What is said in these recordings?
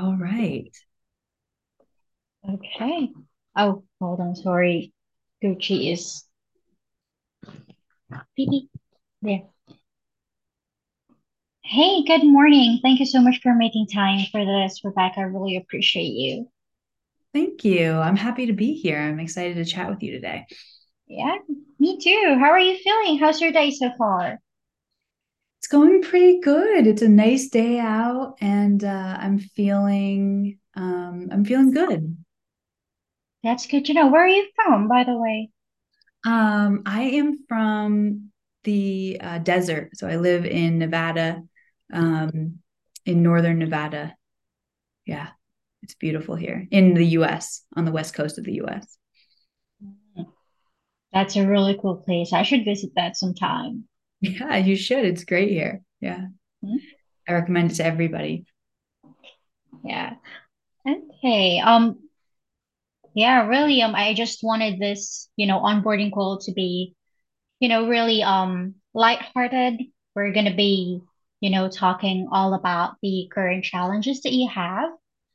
All right. Okay. Oh, hold on. Sorry. Gucci is there. Hey, good morning. Thank you so much for making time for this, Rebecca. I really appreciate you. Thank you. I'm happy to be here. I'm excited to chat with you today. Yeah, me too. How are you feeling? How's your day so far? Going pretty good. It's a nice day out and uh, I'm feeling um, I'm feeling good. That's good to know. Where are you from, by the way? Um, I am from the uh, desert. So I live in Nevada, um, in northern Nevada. Yeah, it's beautiful here in the US, on the west coast of the US. That's a really cool place. I should visit that sometime. Yeah, you should. It's great here. Yeah. Hmm? I recommend it to everybody. Yeah. Okay. Um, yeah, really, um, I just wanted this, you know, onboarding call to be you know, really um lighthearted. We're gonna be, you know, talking all about the current challenges that you have.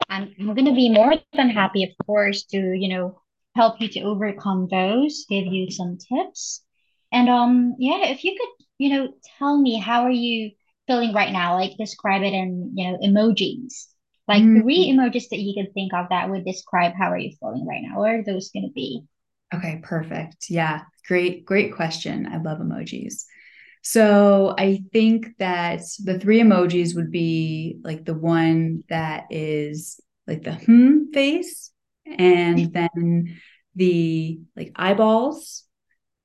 And I'm gonna be more than happy, of course, to, you know, help you to overcome those, give you some tips. And um, yeah, if you could, you know, tell me how are you feeling right now? Like describe it in, you know, emojis. Like three Mm. emojis that you can think of that would describe how are you feeling right now. What are those gonna be? Okay, perfect. Yeah, great, great question. I love emojis. So I think that the three emojis would be like the one that is like the hmm face, and then the like eyeballs,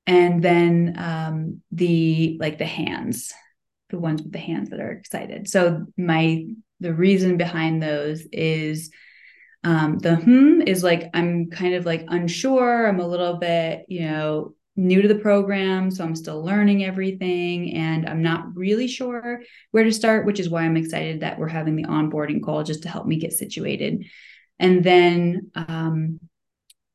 and then um, the like the hands, the ones with the hands that are excited. So my the reason behind those is um, the hmm is like I'm kind of like unsure. I'm a little bit, you know, new to the program, so I'm still learning everything and I'm not really sure where to start, which is why I'm excited that we're having the onboarding call just to help me get situated. And then um,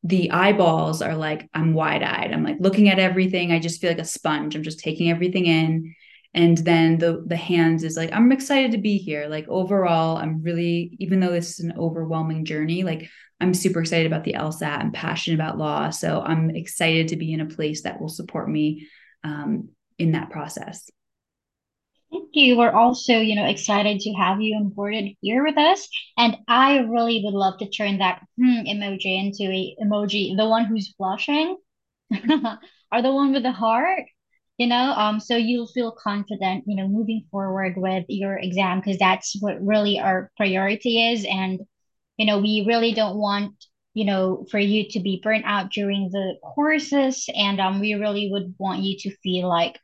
the eyeballs are like I'm wide eyed. I'm like looking at everything. I just feel like a sponge. I'm just taking everything in. And then the the hands is like I'm excited to be here. Like overall, I'm really even though this is an overwhelming journey, like I'm super excited about the LSAT. I'm passionate about law, so I'm excited to be in a place that will support me um, in that process. Thank you. We're also, you know, excited to have you onboarded here with us. And I really would love to turn that hmm emoji into a emoji, the one who's blushing or the one with the heart, you know, um, so you'll feel confident, you know, moving forward with your exam because that's what really our priority is. And, you know, we really don't want, you know, for you to be burnt out during the courses. And um, we really would want you to feel like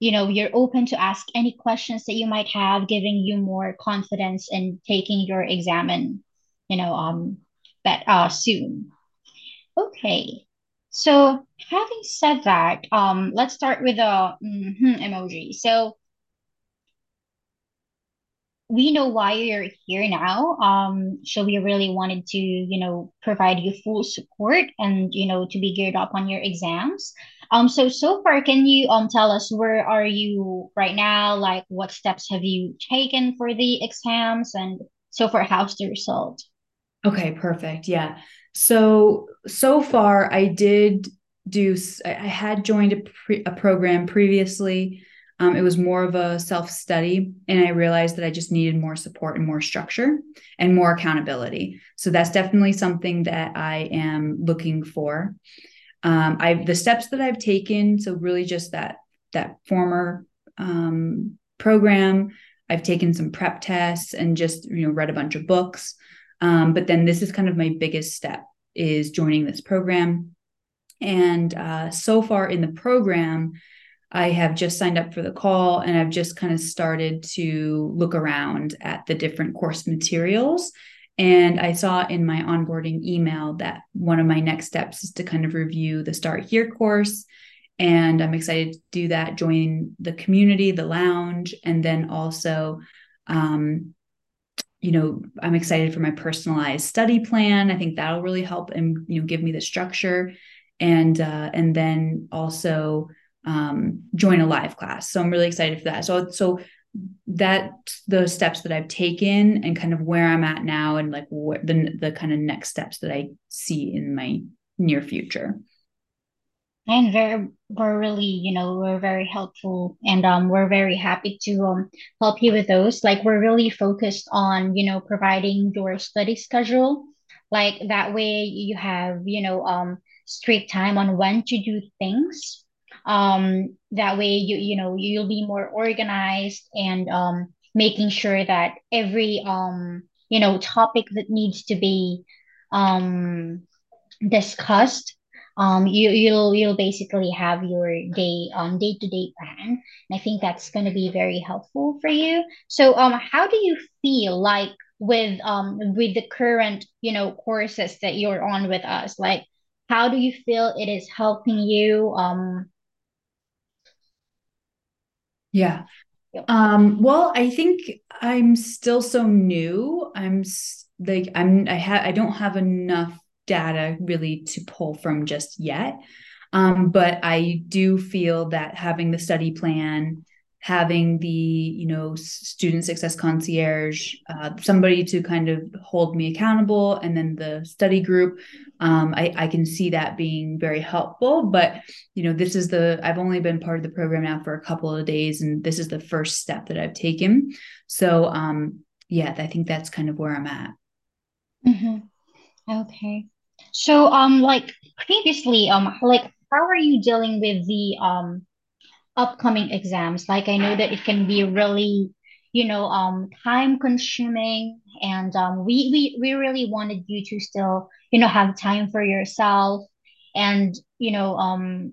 you know you're open to ask any questions that you might have giving you more confidence in taking your exam and you know um that uh soon. Okay. So having said that um let's start with a mhm emoji. So we know why you're here now. Um, so we really wanted to, you know, provide you full support and, you know, to be geared up on your exams. Um, so so far, can you um tell us where are you right now? Like, what steps have you taken for the exams, and so far, how's the result? Okay, perfect. Yeah. So so far, I did do. I had joined a pre, a program previously. Um, it was more of a self study, and I realized that I just needed more support and more structure and more accountability. So that's definitely something that I am looking for. Um, I the steps that I've taken. So really, just that that former um, program. I've taken some prep tests and just you know read a bunch of books um, but then this is kind of my biggest step is joining this program. And uh, so far in the program, I have just signed up for the call and I've just kind of started to look around at the different course materials. And I saw in my onboarding email that one of my next steps is to kind of review the Start Here course. And I'm excited to do that, join the community, the lounge, and then also um, you know i'm excited for my personalized study plan i think that'll really help and you know give me the structure and uh, and then also um, join a live class so i'm really excited for that so so that the steps that I've taken and kind of where I'm at now and like what the the kind of next steps that I see in my near future. And very, we're really, you know, we're very helpful and um we're very happy to um help you with those. Like we're really focused on, you know, providing your study schedule. Like that way you have, you know, um strict time on when to do things. Um that way you you know you'll be more organized and um making sure that every um you know topic that needs to be um discussed um you you'll you'll basically have your day um day to day plan. And i think that's going to be very helpful for you. So um how do you feel like with um with the current you know courses that you're on with us? Like how do you feel it is helping you um Yeah. yeah. Um, well, I think I'm still so new. I'm like I'm I have I don't have enough data really to pull from just yet. Um, but I do feel that having the study plan, having the you know student success concierge, uh, somebody to kind of hold me accountable, and then the study group, um, I, I can see that being very helpful. But you know, this is the I've only been part of the program now for a couple of days, and this is the first step that I've taken. So um, yeah, I think that's kind of where I'm at. hmm okay so um like previously um like how are you dealing with the um upcoming exams. Like I know that it can be really, you know, um, time consuming, and um, we we we really wanted you to still, you know, have time for yourself, and you know, um,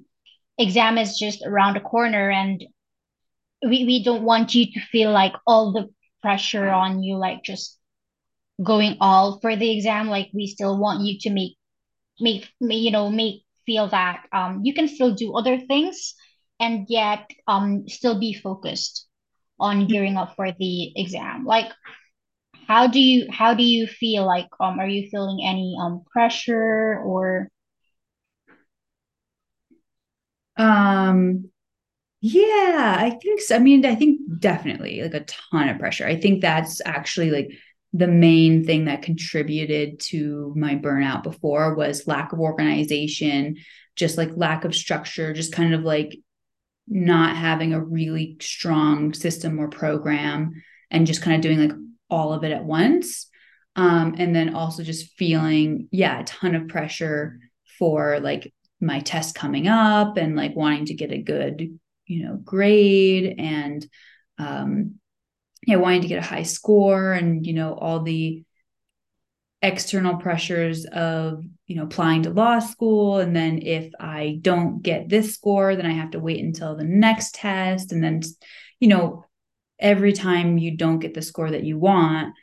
exam is just around the corner, and we we don't want you to feel like all the pressure on you, like just going all for the exam. Like we still want you to make make you know make feel that um you can still do other things and yet um still be focused on gearing up for the exam like how do you how do you feel like um are you feeling any um pressure or Um, Yeah, I think so. I mean, I think definitely like a ton of pressure. I think that's actually like the main thing that contributed to my burnout before was lack of organization, just like lack of structure, just kind of like not having a really strong system or program and just kind of doing like all of it at once. Um, and then also just feeling, yeah, a ton of pressure for like my test coming up and like wanting to get a good you know grade and um yeah wanting to get a high score and you know all the external pressures of you know applying to law school and then if i don't get this score then i have to wait until the next test and then you know every time you don't get the score that you want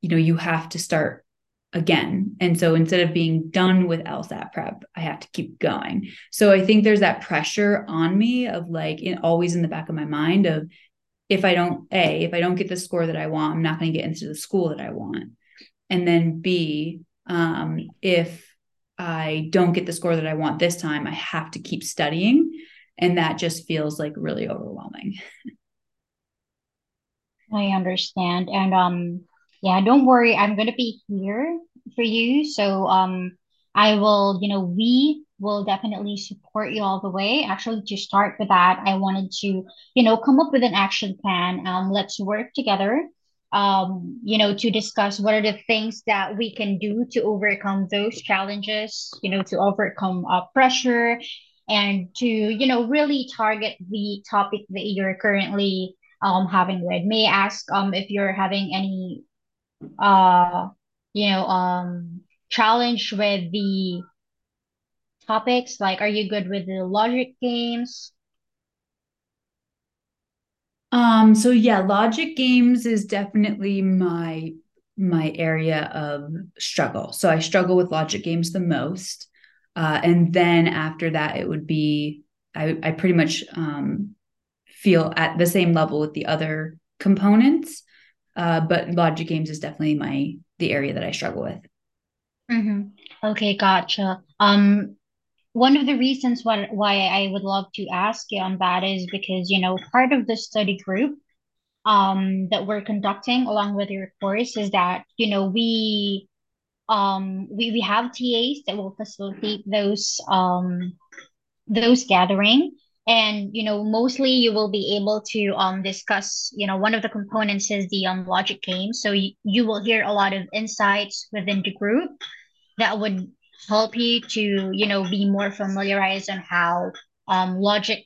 you know you have to start again. And so instead of being done with LSAT prep, I have to keep going. So I think there's that pressure on me of like in, always in the back of my mind of if I don't A, if I don't get the score that I want, I'm not going to get into the school that I want. And then B, um, if I don't get the score that I want this time, I have to keep studying. And that just feels like really overwhelming. I understand. And um yeah don't worry. I'm gonna be here for you. So um I will you know we will definitely support you all the way. Actually to start with that I wanted to you know come up with an action plan. Um let's work together um you know to discuss what are the things that we can do to overcome those challenges you know to overcome uh, pressure and to you know really target the topic that you're currently um having with. May I ask um if you're having any uh you know um challenge with the topics? Like, are you good with the logic games? Um, so yeah, logic games is definitely my my area of struggle. So I struggle with logic games the most. Uh, and then after that, it would be I, I pretty much um, feel at the same level with the other components. Uh, but logic games is definitely my the area that I struggle with. Mm-hmm. Okay, gotcha. Um, one of the reasons why why I would love to ask you on that is because, you know, part of the study group um that we're conducting along with your course is that you know we um we we have TAs that will facilitate those um those gathering. And you know mostly you will be able to um discuss you know one of the components is the um logic game. So you, you will hear a lot of insights within the group that would help you to you know be more familiarized on how um logic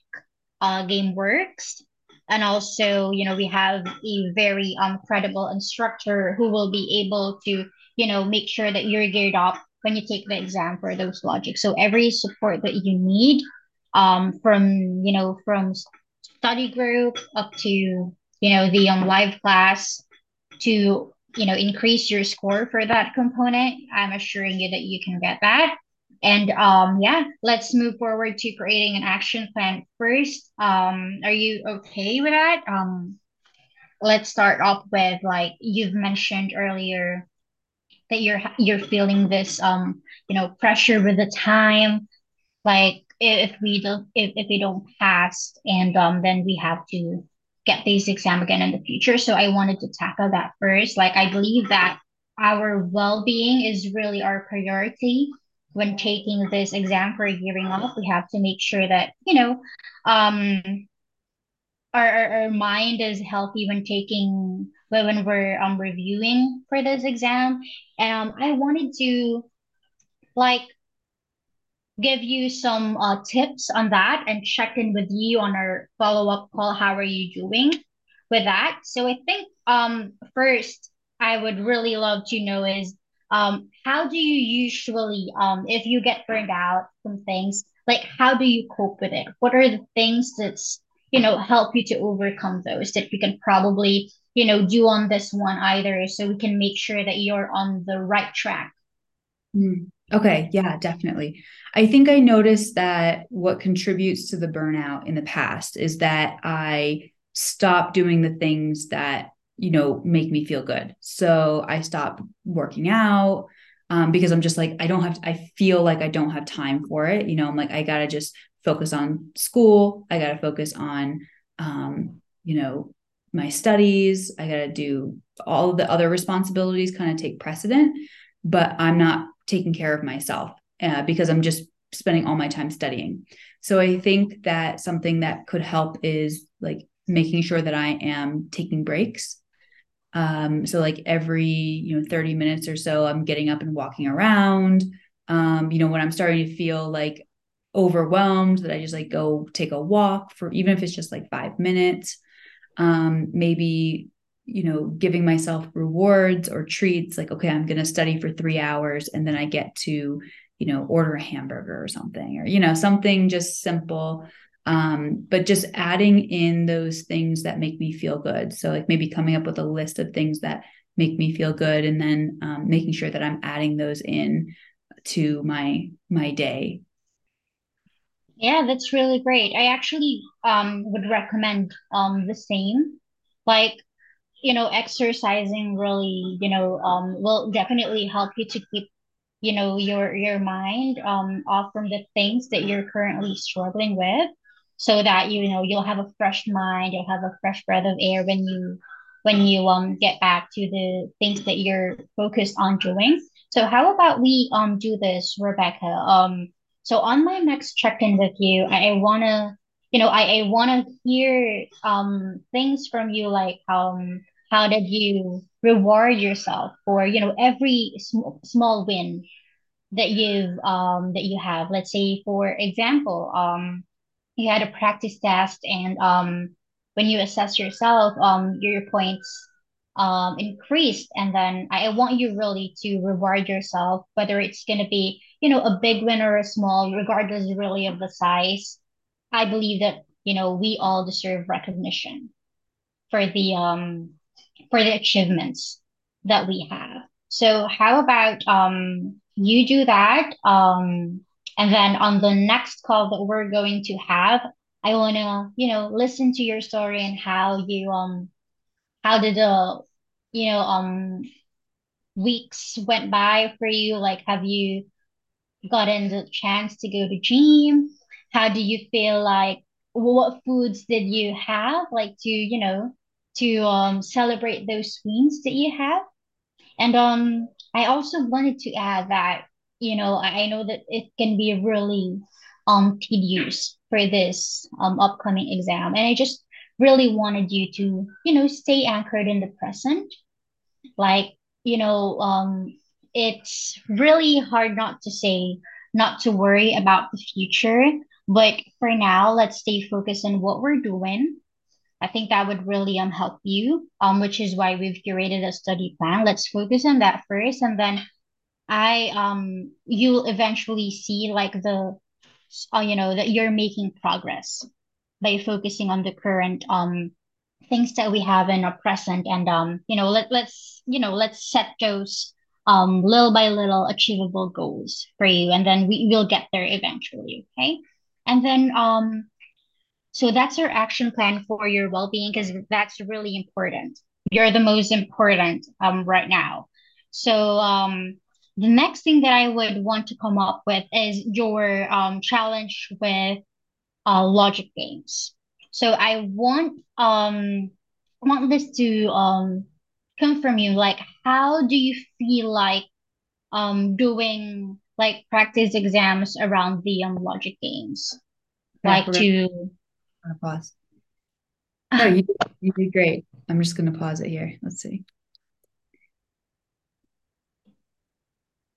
uh game works. And also you know we have a very um credible instructor who will be able to you know make sure that you're geared up when you take the exam for those logic. So every support that you need um from you know from study group up to you know the um live class to you know increase your score for that component i'm assuring you that you can get that. And um yeah let's move forward to creating an action plan first. Um are you okay with that? Um let's start off with like you've mentioned earlier that you're you're feeling this um you know pressure with the time. Like if we don't if, if we don't pass and um then we have to get this exam again in the future. So i wanted to tackle that first. Like i believe that our well-being is really our priority when taking this exam for gearing up we have to make sure that you know um our, our, our mind is healthy when taking when we're um reviewing for this exam. Um i wanted to like give you some uh, tips on that and check in with you on our follow-up call. How are you doing with that? So I think um first I would really love to know is um how do you usually um if you get burned out from things, like how do you cope with it? What are the things that's you know help you to overcome those that we can probably you know do on this one either so we can make sure that you're on the right track Mm. Okay, yeah, definitely. I think I noticed that what contributes to the burnout in the past is that I stop doing the things that, you know, make me feel good. So I stop working out um, because I'm just like, I don't have, to, I feel like I don't have time for it. You know, I'm like, I got to just focus on school. I got to focus on, um, you know, my studies. I got to do all the other responsibilities kind of take precedent, but I'm not taking care of myself uh, because I'm just spending all my time studying. So I think that something that could help is like making sure that I am taking breaks. Um, so like every you know 30 minutes or so, I'm getting up and walking around. Um, you know, when I'm starting to feel like overwhelmed, that I just like go take a walk for even if it's just like five minutes. Um, maybe you know, giving myself rewards or treats like, okay, I'm going to study for three hours and then I get to, you know, order a hamburger or something, or, you know, something just simple. Um, but just adding in those things that make me feel good. So, like maybe coming up with a list of things that make me feel good and then um, making sure that I'm adding those in to my my day yeah that's really great i actually um would recommend um the same like you know, exercising really, you know, um, will definitely help you to keep, you know, your your mind um off from the things that you're currently struggling with, so that you know you'll have a fresh mind, you'll have a fresh breath of air when you when you um get back to the things that you're focused on doing. So how about we um do this, Rebecca? Um, so on my next check-in with you, I, I wanna you know, I, I want to hear um things from you like um how did you reward yourself for, you know, every sm small win that you've um that you have? Let's say, for example, um you had a practice test and um when you assess yourself, um your points um increased and then I, I want you really to reward yourself, whether it's gonna be, you know, a big win or a small, regardless really of the size. I believe that, you know, we all deserve recognition for the um for the achievements that we have. So how about um you do that um and then on the next call that we're going to have, I want to, you know, listen to your story and how you um how did the you know um weeks went by for you? Like have you gotten the chance to go to gym? How do you feel like what foods did you have like to, you know, to um, celebrate those wins that you have. And um, I also wanted to add that, you know, I, know that it can be really um tedious for this um upcoming exam. And I just really wanted you to, you know, stay anchored in the present. Like, you know, um, it's really hard not to say, not to worry about the future. But for now, let's stay focused on what we're doing I think that would really um help you, um, which is why we've curated a study plan. Let's focus on that first, and then I um you'll eventually see like the uh, you know that you're making progress by focusing on the current um things that we have in our present, and um you know let let's you know let's set those um little by little achievable goals for you, and then we will get there eventually. Okay, and then um so that's your action plan for your well-being because that's really important. You're the most important um right now. So um the next thing that I would want to come up with is your um challenge with uh logic games. So I want um want this to um come from you like how do you feel like um doing like practice exams around the um logic games? Like to pause. No, you you did great. I'm just gonna pause it here. Let's see.